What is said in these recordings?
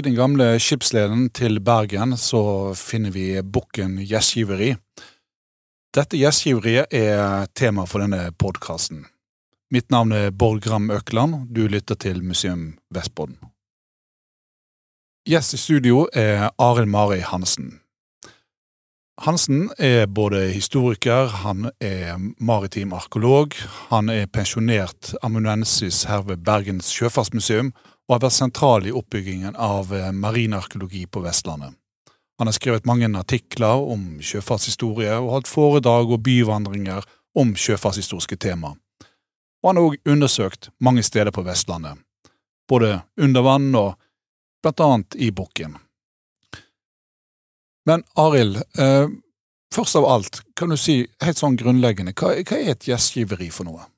Den gamle skipsleden til Bergen så finner vi bukken Gjestgiveri. Dette gjestgiveriet er tema for denne podkasten. Mitt navn er Bård Gram Økland, du lytter til Museum Vestbodden. Gjest i studio er Arild Mari Hansen. Hansen er både historiker, han er maritim arkeolog, han er pensjonert amanuensis her ved Bergens sjøfartsmuseum, og har vært sentral i oppbyggingen av marinarkeologi på Vestlandet. Han har skrevet mange artikler om sjøfartshistorie og hatt foredrag og byvandringer om sjøfartshistoriske tema. Og han har òg undersøkt mange steder på Vestlandet, både under vann og blant annet i Bukken. Men Arild, eh, først av alt, kan du si helt sånn grunnleggende, hva, hva er et gjestgiveri for noe?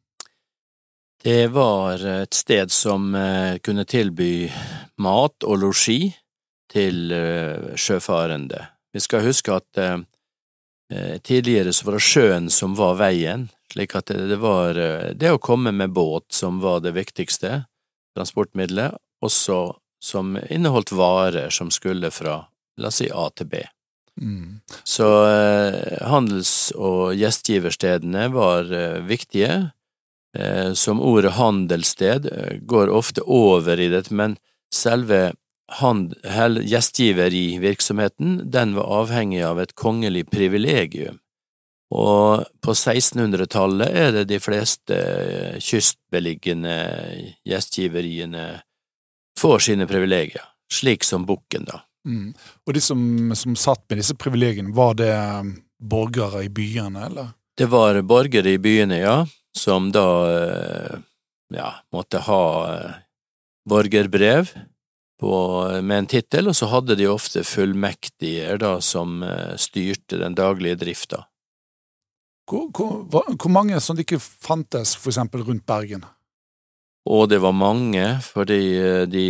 Det var et sted som eh, kunne tilby mat og losji til eh, sjøfarende. Vi skal huske at eh, eh, tidligere så var det sjøen som var veien, slik at det var det å komme med båt som var det viktigste transportmiddelet, også som inneholdt varer som skulle fra, la oss si, A til B. Mm. Så handels- og gjestgiverstedene var viktige, Eh, som ordet handelssted eh, går ofte over i dette, men selve gjestgiverivirksomheten, den var avhengig av et kongelig privilegium. Og på 1600-tallet er det de fleste eh, kystbeliggende gjestgiveriene får sine privilegier, slik som Bukken, da. Mm. Og de som, som satt med disse privilegiene, var det borgere i byene, eller? Det var borgere i byene, ja som da eh, ja, måtte ha eh, borgerbrev på, med en tittel, og så hadde de ofte fullmektiger da som eh, styrte den daglige drifta. Hvor, hvor, hvor mange som ikke fantes for eksempel rundt Bergen? Og det var mange, fordi de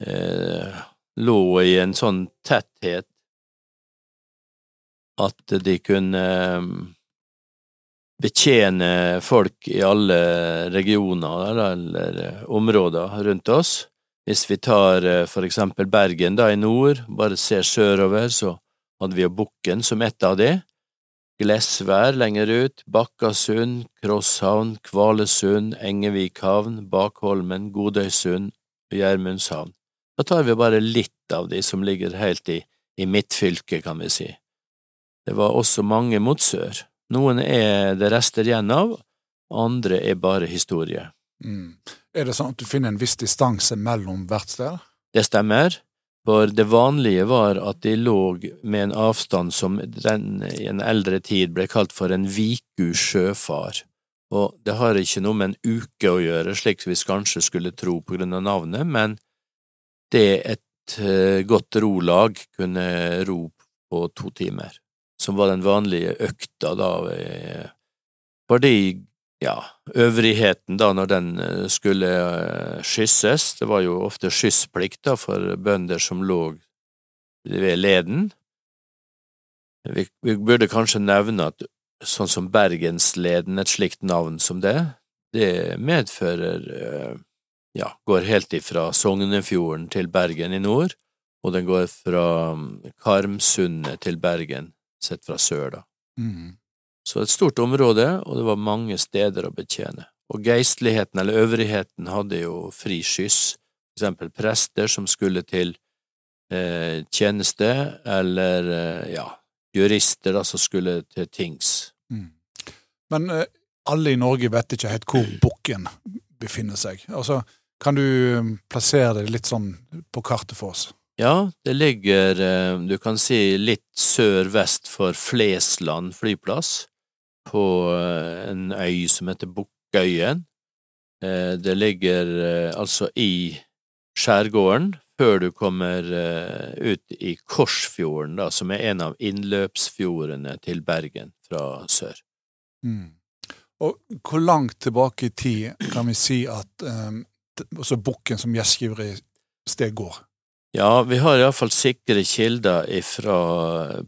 eh, eh, lå i en sånn tetthet at de kunne betjene folk i alle regioner eller områder rundt oss. Hvis vi tar eh, for eksempel Bergen da i nord, bare ser sørover, så hadde vi jo Bukken som ett av de. Glesvær lenger ut, Bakkasund, Krosshavn, Kvalesund, Engevikhavn, Bakholmen, Godøysund og Gjermundshavn. Da tar vi bare litt av de som ligger helt i, i midtfylket, kan vi si. Det var også mange mot sør. Noen er det rester igjen av, andre er bare historie. Mm. Er det sånn at du finner en viss distanse mellom hvert sted? Det stemmer, for det vanlige var at de lå med en avstand som den i en eldre tid ble kalt for en viku sjøfar, og det har ikke noe med en uke å gjøre, slik vi kanskje skulle tro på grunn av navnet, men det et eh, godt rolag kunne ro på to timer som var den vanlige økta da, fordi, ja, øvrigheten da når den eh, skulle eh, skysses, det var jo ofte skyssplikt da for bønder som lå ved leden. Vi, vi burde kanskje nevne at sånn som Bergensleden, et slikt navn som det, det medfører eh, ja, går helt ifra Sognefjorden til Bergen i nord, og den går fra mm, Karmsundet til Bergen sett fra sør, da. Mm. Så et stort område, og det var mange steder å betjene. Og geistligheten, eller øvrigheten, hadde jo fri skyss, for eksempel prester som skulle til eh, tjeneste, eller eh, ja, jurister da, som skulle til tings. Mm. Men eh, alle i Norge vet ikke helt hvor bukken befinner seg. Altså, kan du eh, plassere det litt sånn på kartet for oss? Ja, det ligger, eh, du kan si, litt sør-vest for Flesland flyplass, på eh, en øy som heter Bukkøyen. Eh, det ligger altså i skjærgården, før du kommer ut i Korsfjorden, da, som er en av innløpsfjordene til Bergen fra sør. Mm. Og hvor langt tilbake i tid kan vi si at um, altså Bukken som gjestgiversted går? Ja, vi har iallfall sikre kilder ifra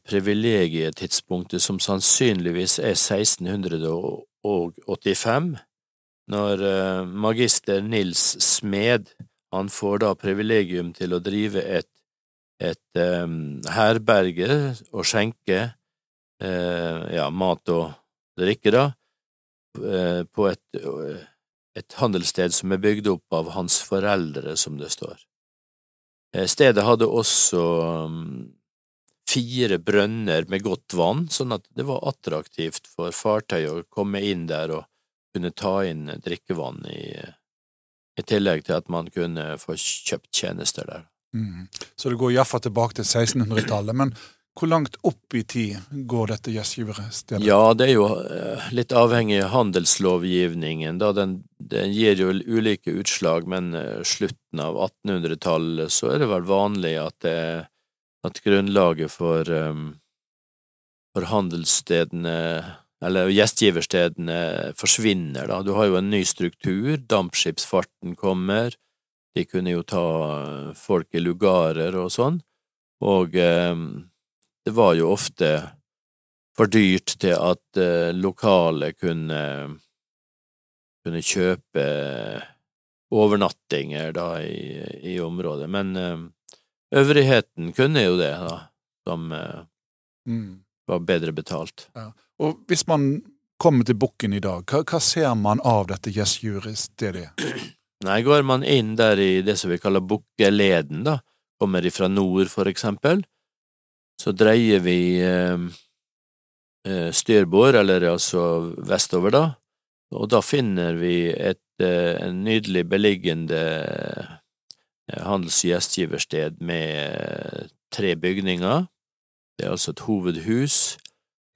privilegietidspunktet som sannsynligvis er 1685, når eh, magister Nils Smed Han får da privilegium til å drive et, et um, herberge og skjenke uh, ja, mat og drikke, da, uh, på et, uh, et handelssted som er bygd opp av hans foreldre, som det står. Stedet hadde også um, fire brønner med godt vann, sånn at det var attraktivt for fartøy å komme inn der og kunne ta inn drikkevann i, i tillegg til at man kunne få kjøpt tjenester der. Mm. Så det går iallfall tilbake til 1600-tallet. Men hvor langt opp i tid går dette gjestgiverstedet? Ja, det er jo eh, litt avhengig av handelslovgivningen. Da den, den, gir jo ulike utslag, men eh, slutten av 1800-tallet så er det vel vanlig at, det, at grunnlaget for, um, for handelsstedene eller gjestgiverstedene forsvinner, da. Du har jo en ny struktur, dampskipsfarten kommer, de kunne jo ta folk i lugarer og sånn, og eh, det var jo ofte for dyrt til at eh, lokale kunne, kunne kjøpe overnattinger da i, i området, men eh, øvrigheten kunne jo det, da, som eh, mm. var bedre betalt. Ja. Og hvis man kommer til Bukken i dag, hva, hva ser man av dette Yes Juris-stedet? Nei, går man inn der i det som vi kaller Bukkeleden, da, kommer ifra nord, for eksempel, så dreier vi eh, eh, styrbord, eller altså vestover, da, og da finner vi et eh, en nydelig beliggende handels- og gjestgiversted med tre bygninger. Det er altså et hovedhus,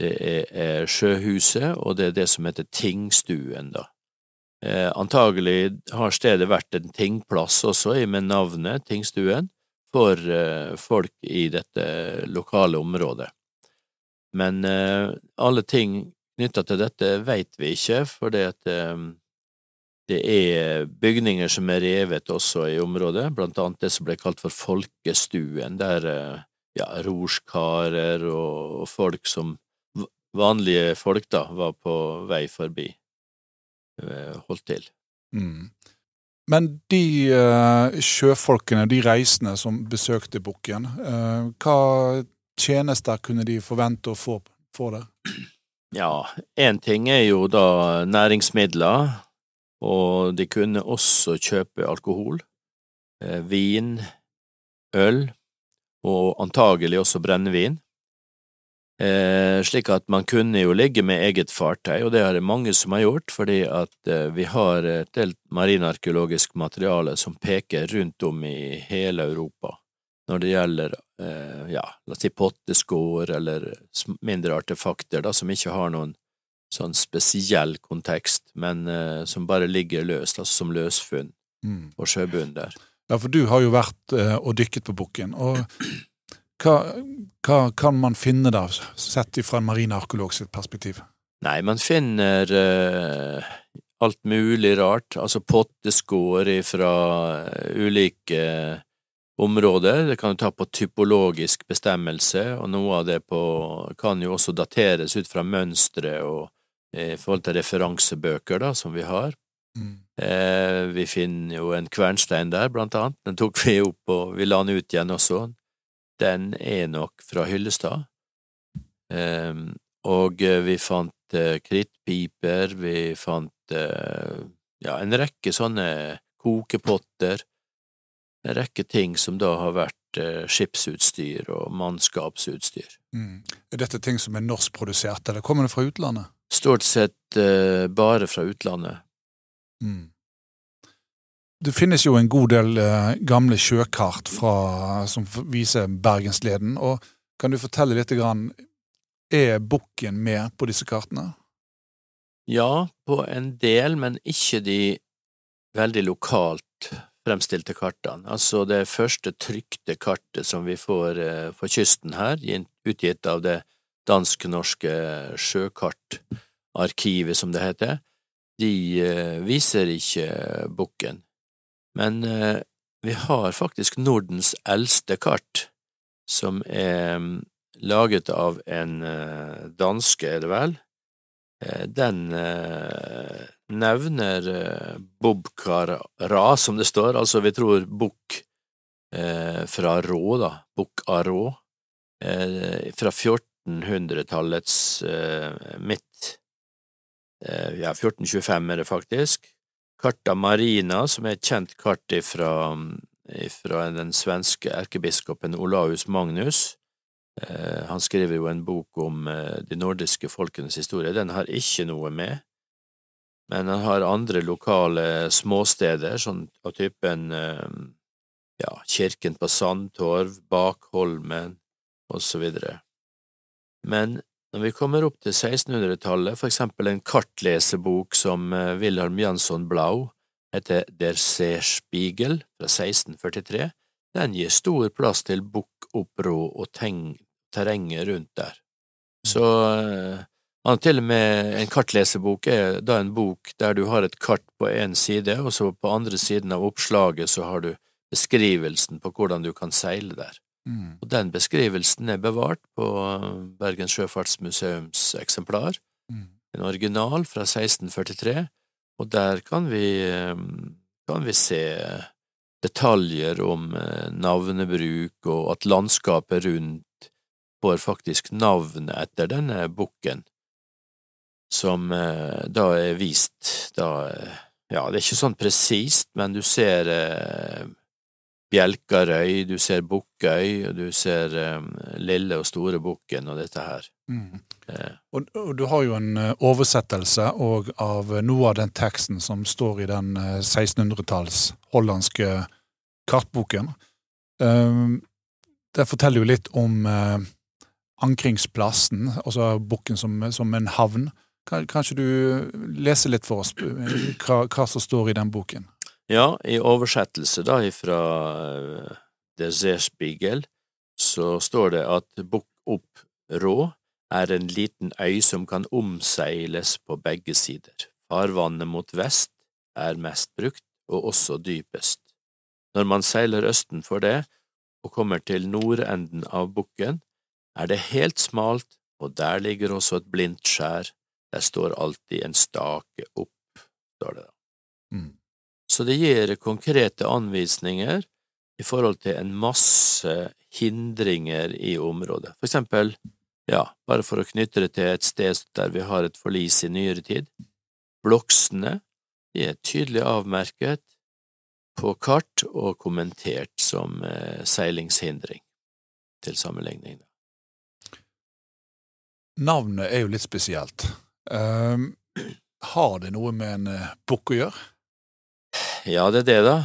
det er Sjøhuset, og det er det som heter Tingstuen, da. Antagelig har stedet vært en tingplass også, med navnet Tingstuen, for eh, folk i dette lokale området. Men eh, alle ting knytta til dette veit vi ikke, for det, eh, det er bygninger som er revet også i området, blant annet det som ble kalt for Folkestuen, der ja, rorskarer og, folk som vanlige folk da var på vei forbi, holdt til. Mm. Men de uh, sjøfolkene, de reisende som besøkte Bukken, uh, hva tjenester kunne de forvente å få, få der? Ja, én ting er jo da næringsmidler, og de kunne også kjøpe alkohol, uh, vin, øl, og antagelig også brennevin. Eh, slik at man kunne jo ligge med eget fartøy, og det er det mange som har gjort, fordi at eh, vi har et del marinarkeologisk materiale som peker rundt om i hele Europa når det gjelder eh, ja, la oss si potteskår eller mindre artefakter da, som ikke har noen sånn spesiell kontekst, men eh, som bare ligger løst, altså som løsfunn mm. på sjøbunnen der. Ja, for du har jo vært eh, og dykket på bukken, og hva, hva, kan man finne da, sett fra en marinearkeolog sitt perspektiv? Nei, man finner uh, alt mulig rart, altså potteskår fra uh, ulike områder. Det kan du ta på typologisk bestemmelse, og noe av det på, kan jo også dateres ut fra mønstre og i forhold til referansebøker da, som vi har. Mm. Eh, vi finner jo en kvernstein der, blant annet. Den tok vi opp, og vi la den ut igjen også den er nok fra Hyllestad. Um, og eh, vi fant uh, krittpiper, vi fant uh, ja, en rekke sånne kokepotter, en rekke ting som da har vært uh, skipsutstyr og mannskapsutstyr. Mm. Er dette ting som er norskprodusert, eller kommer det fra utlandet? Stort sett bare fra utlandet. Mm. Det finnes jo en god del eh, gamle sjøkart fra, som viser Bergensleden. og Kan du fortelle litt? Grann, er bukken med på disse kartene? Ja, på en del, men ikke de veldig lokalt fremstilte kartene. Altså det første trykte kartet som vi får eh, for kysten her, utgitt av det dansk-norske sjøkartarkivet, som det heter, de eh, viser ikke bukken. Men eh, vi har faktisk Nordens eldste kart, som er mm, laget av en eh, danske, er det vel, eh, den nevner Bobkara, som det står, altså vi tror bukk fra rå, da, bukk av rå, fra 1400-tallets midt, ja, 1425 er det faktisk, Carta Marina, som er et kjent kart fra den svenske erkebiskopen Olaus Magnus. Eh, han skriver jo en bok om eh, de nordiske folkenes historie. Den har ikke noe med, men han har andre lokale småsteder, sånn av typen eh, ja, Kirken på Sandtorv, Bakholmen, og så videre. Men når vi kommer opp til 1600-tallet, for eksempel en kartlesebok som eh, Wilhelm Jansson Blau heter Der Seerspiegel fra 1643, den gir stor plass til bukkopprå og terrenget rundt der. Så han eh, til og med en kartlesebok er da en bok der du har et kart på én side, og så på andre siden av oppslaget så har du beskrivelsen på hvordan du kan seile der. Mm. Og den beskrivelsen er bevart på Bergens Sjøfartsmuseums eksemplar, mm. en original fra 1643, og der kan vi, kan vi se detaljer om eh, navnebruk, og at landskapet rundt får faktisk navnet etter denne bukken, som eh, da er vist da Ja, det er ikke sånn presist, men du ser eh, Bjelkarøy, du ser Bukkøy, og du ser um, Lille og Store Bukken og dette her. Mm. Eh. Og, og, du har jo en oversettelse oversettelse av noe av den teksten som står i den uh, 1600-talls hollandske kartboken. Um, det forteller jo litt om uh, ankringsplassen, altså bukken som, som, en havn. Kan, kanskje du lese litt for oss hva, hva som står i den boken? Ja, i oversettelse da ifra uh, Der Seerspiegel så står det at Bukk opp rå er en liten øy som kan omseiles på begge sider. Farvannet mot vest er mest brukt, og også dypest. Når man seiler østen for det og kommer til nordenden av bukken, er det helt smalt, og der ligger også et blindt skjær, der står alltid en stake opp, står det da. Mm. Så det gir konkrete anvisninger i forhold til en masse hindringer i området. For eksempel, ja, bare for å knytte det til et sted der vi har et forlis i nyere tid, bloksene de er tydelig avmerket på kart og kommentert som eh, seilingshindring, til sammenligning. Navnet er jo litt spesielt. Um, har det noe med en uh, bukk å gjøre? Ja, det er det, da.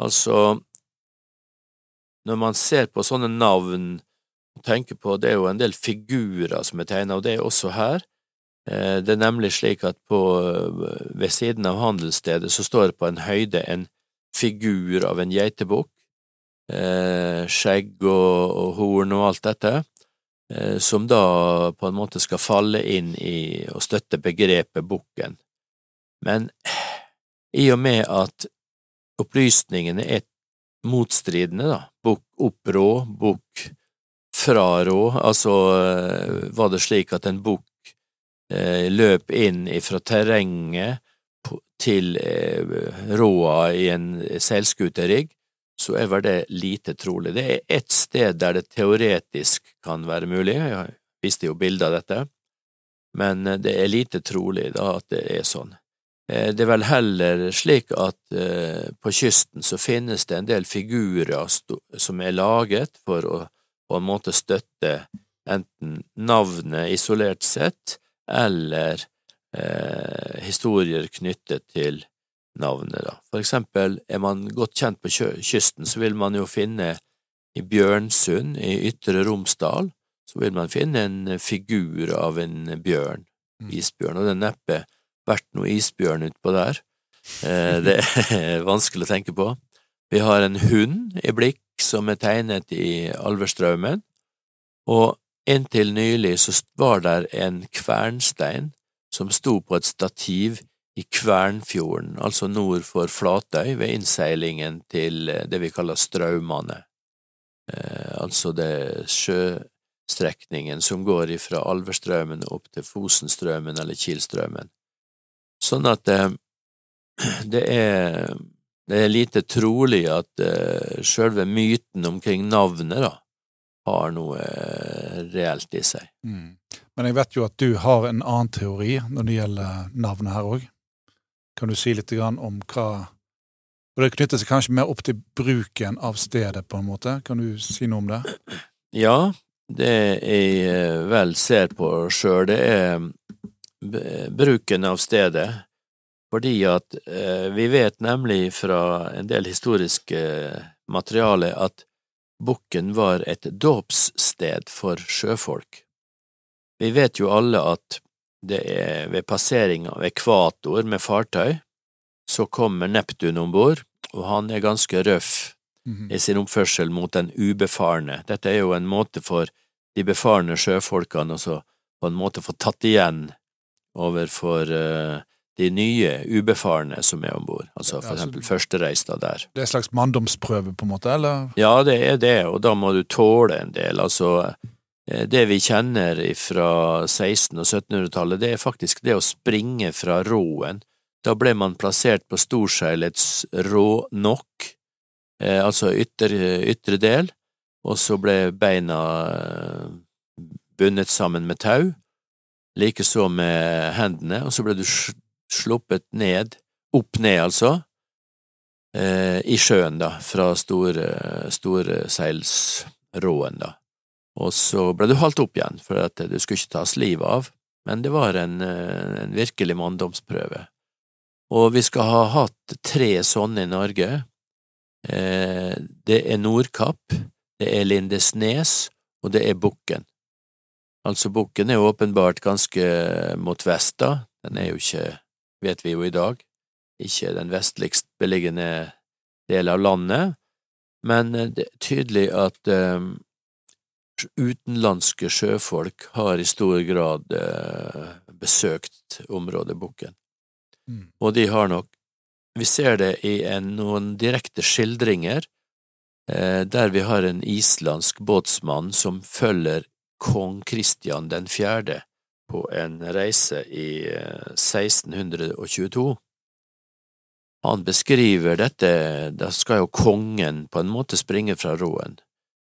Altså, når man ser på sånne navn og tenker på Det er jo en del figurer som er tegna, og det er også her. Eh, det er nemlig slik at på, ved siden av handelsstedet så står det på en høyde en figur av en geitebukk. Eh, skjegg og, og horn og alt dette, eh, som da på en måte skal falle inn i og støtte begrepet bukken. Men i og med at opplysningene er motstridende, da, bok opp rå, frarå, fra rå, altså eh, var det slik at en bukk eh, løp inn fra terrenget til eh, råa i en seilskuterigg, så er vel det lite trolig. Det er ett sted der det teoretisk kan være mulig, jeg viste jo bilde av dette, men det er lite trolig da at det er sånn. Eh, det er vel heller slik at eh, på kysten så finnes det en del figurer som er laget for å på en måte støtte enten navnet isolert sett, eller eh, historier knyttet til navnet, da. For eksempel er man godt kjent på kysten, så vil man jo finne i Bjørnsund i Ytre Romsdal, så vil man finne en figur av en bjørn, mm. isbjørn, og det er neppe vært noe isbjørn utpå der. Eh, det er vanskelig å tenke på. Vi har en hund i blikk som er tegnet i Alverstraumen, og inntil nylig så var der en kvernstein som sto på et stativ i Kvernfjorden, altså nord for Flatøy, ved innseilingen til det vi kaller Straumane, eh, altså det sjøstrekningen som går ifra Alverstraumen opp til Fosenstraumen eller Kielstraumen. Sånn at eh, det er, det er lite trolig at uh, sjølve myten omkring navnet da, har noe uh, reelt i seg. Mm. Men jeg vet jo at du har en annen teori når det gjelder navnet her òg. Kan du si litt om hva Og det knytter seg kanskje mer opp til bruken av stedet, på en måte. Kan du si noe om det? Ja, det jeg eh, vel ser på sjøl, det er bruken av stedet. Fordi at eh, vi vet nemlig fra en del historiske materiale at Bukken var et dåpssted for sjøfolk. Vi vet jo alle at det er ved passering av ekvator med fartøy, så kommer Neptun om bord, og han er ganske røff Mhm. i sin oppførsel mot den ubefarne. Dette er jo en måte for de befarne sjøfolkene å på en måte få tatt igjen overfor uh, de nye ubefarne som er om bord, altså for Ja, så- eksempel førstereista der. Det er en slags manndomsprøve, på en måte, eller? Ja, det er det, og da må du tåle en del. Altså, eh, det vi kjenner fra 1600- og 1700-tallet, det er faktisk det å springe fra roen. Da ble man plassert på storseilets rå nok, altså ytre, ytre del, og så ble beina eh, bundet sammen med tau, likeså med hendene, og så ble du sluppet ned, opp ned altså, eh, i sjøen, da, fra store, store seilsråen, da. Og så ble du halt opp igjen, for at du skulle ikke tas livet av, men det var en, en virkelig manndomsprøve. Og vi skal ha hatt tre sånne i Norge. Eh, det er Nordkapp, det er Lindesnes, og det er Bukken. Altså, Bukken er åpenbart ganske mot vest, da. Den er jo ikke, vet vi jo i dag, ikke den vestligst beliggende del av landet, men eh, det er tydelig at eh, utenlandske sjøfolk har i stor grad eh, besøkt området Bukken. Mm. Og de har nok Vi ser det i en, noen direkte skildringer der vi har en islandsk båtsmann som følger kong Kristian den fjerde på en reise i eh, 1622. Han beskriver dette, da skal jo kongen på en måte springe fra roen,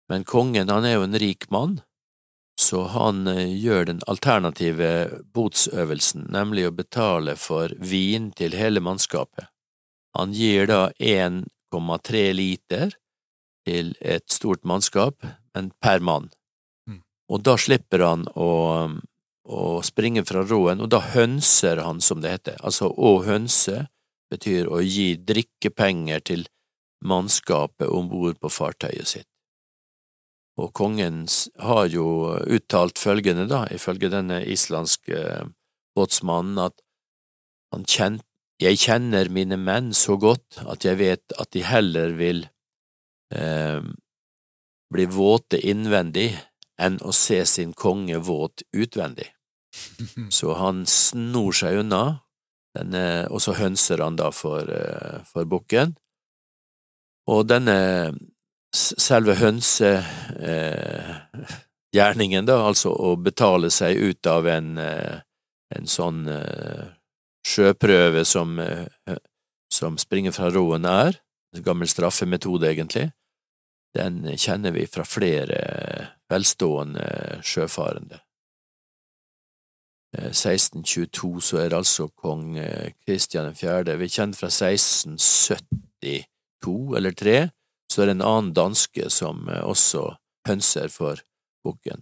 men kongen han er jo en rik mann, så han eh, gjør den alternative botsøvelsen, nemlig å betale for vin til hele mannskapet. Han gir da 1,3 liter til et stort mannskap, men per mann. Og da slipper han å, å springe fra roen, og da hønser han, som det heter. Altså å hønse betyr å gi drikkepenger til mannskapet om bord på fartøyet sitt. Og kongen har jo uttalt følgende, da, ifølge denne islandske eh, båtsmannen, at han kjent, jeg kjenner mine menn så godt at jeg vet at de heller vil eh, bli våte innvendig enn å se sin konge våt utvendig. Så han snor seg unna, denne, og så hønser han da for, eh, for bukken. Og denne selve hønsegjerningen, da, altså å betale seg ut av en, eh, en sånn eh, sjøprøve som, eh, som springer fra roen er, en gammel straffemetode egentlig, den kjenner vi fra flere velstående sjøfarende. Eh, 1622 så er det altså kong eh, Kristian 4. Vi kjenner fra 1672 eller 3, så er det en annen danske som eh, også hønser for bukken.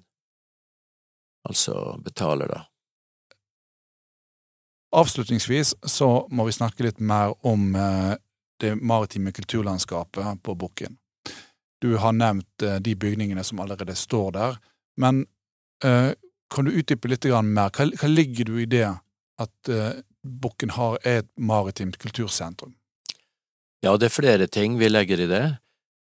Altså betaler, da. Avslutningsvis så må vi snakke litt mer om eh, det maritime kulturlandskapet på Bukken. Du har nevnt eh, de bygningene som allerede står der, men eh, kan du utdype litt mer? Hva, hva ligger du i det at eh, Bukken har et maritimt kultursentrum? Ja, det er flere ting vi legger i det.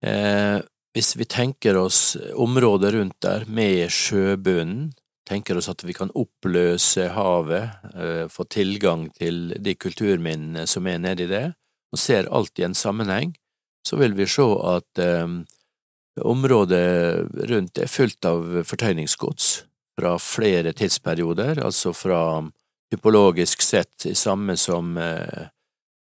Eh, hvis vi tenker oss området rundt der med sjøbunnen, tenker oss at vi kan oppløse havet, eh, få tilgang til de kulturminnene som er nedi det, og ser alt i en sammenheng, så vil vi se at eh, Området rundt er fullt av fortøyningsgods fra flere tidsperioder, altså fra typologisk sett samme som eh,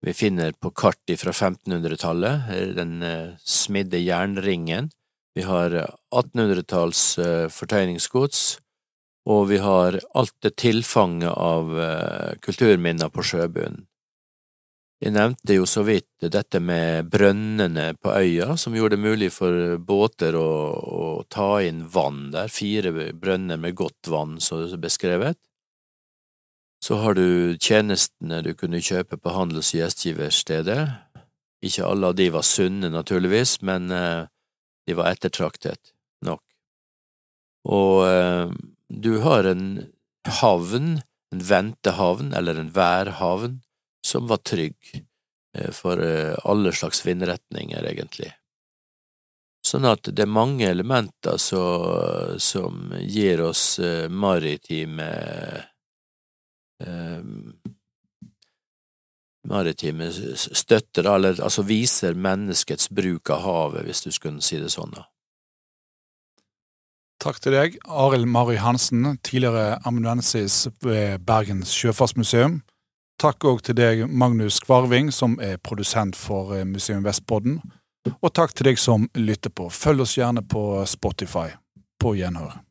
vi finner på kart fra 1500-tallet, den eh, smidde jernringen. Vi har 1800-talls eh, fortøyningsgods, og vi har alt det tilfanget av kulturminner på sjøbunnen. Jeg nevnte jo så vidt dette med brønnene på øya, som gjorde det mulig for båter å, å ta inn vann der, fire brønner med godt vann, som er beskrevet. Så har du tjenestene du kunne kjøpe på handels- og gjestgiverstedet. Ikke alle av de var sunne, naturligvis, men eh, de var ettertraktet nok. Og eh, du har en havn, en ventehavn eller en værhavn, som var trygg eh, for eh, alle slags vindretninger, egentlig. Sånn at det er mange elementer så, som gir oss eh, maritime maritime støtter, eller altså viser menneskets bruk av havet, hvis du skulle si det sånn. Takk til deg, Arild Mari Hansen, tidligere amanuensis ved Bergens sjøfartsmuseum. Takk òg til deg, Magnus Kvarving, som er produsent for eh, Museum Vestpodden. Og takk til deg som lytter på. Følg oss gjerne på Spotify. På gjenhør.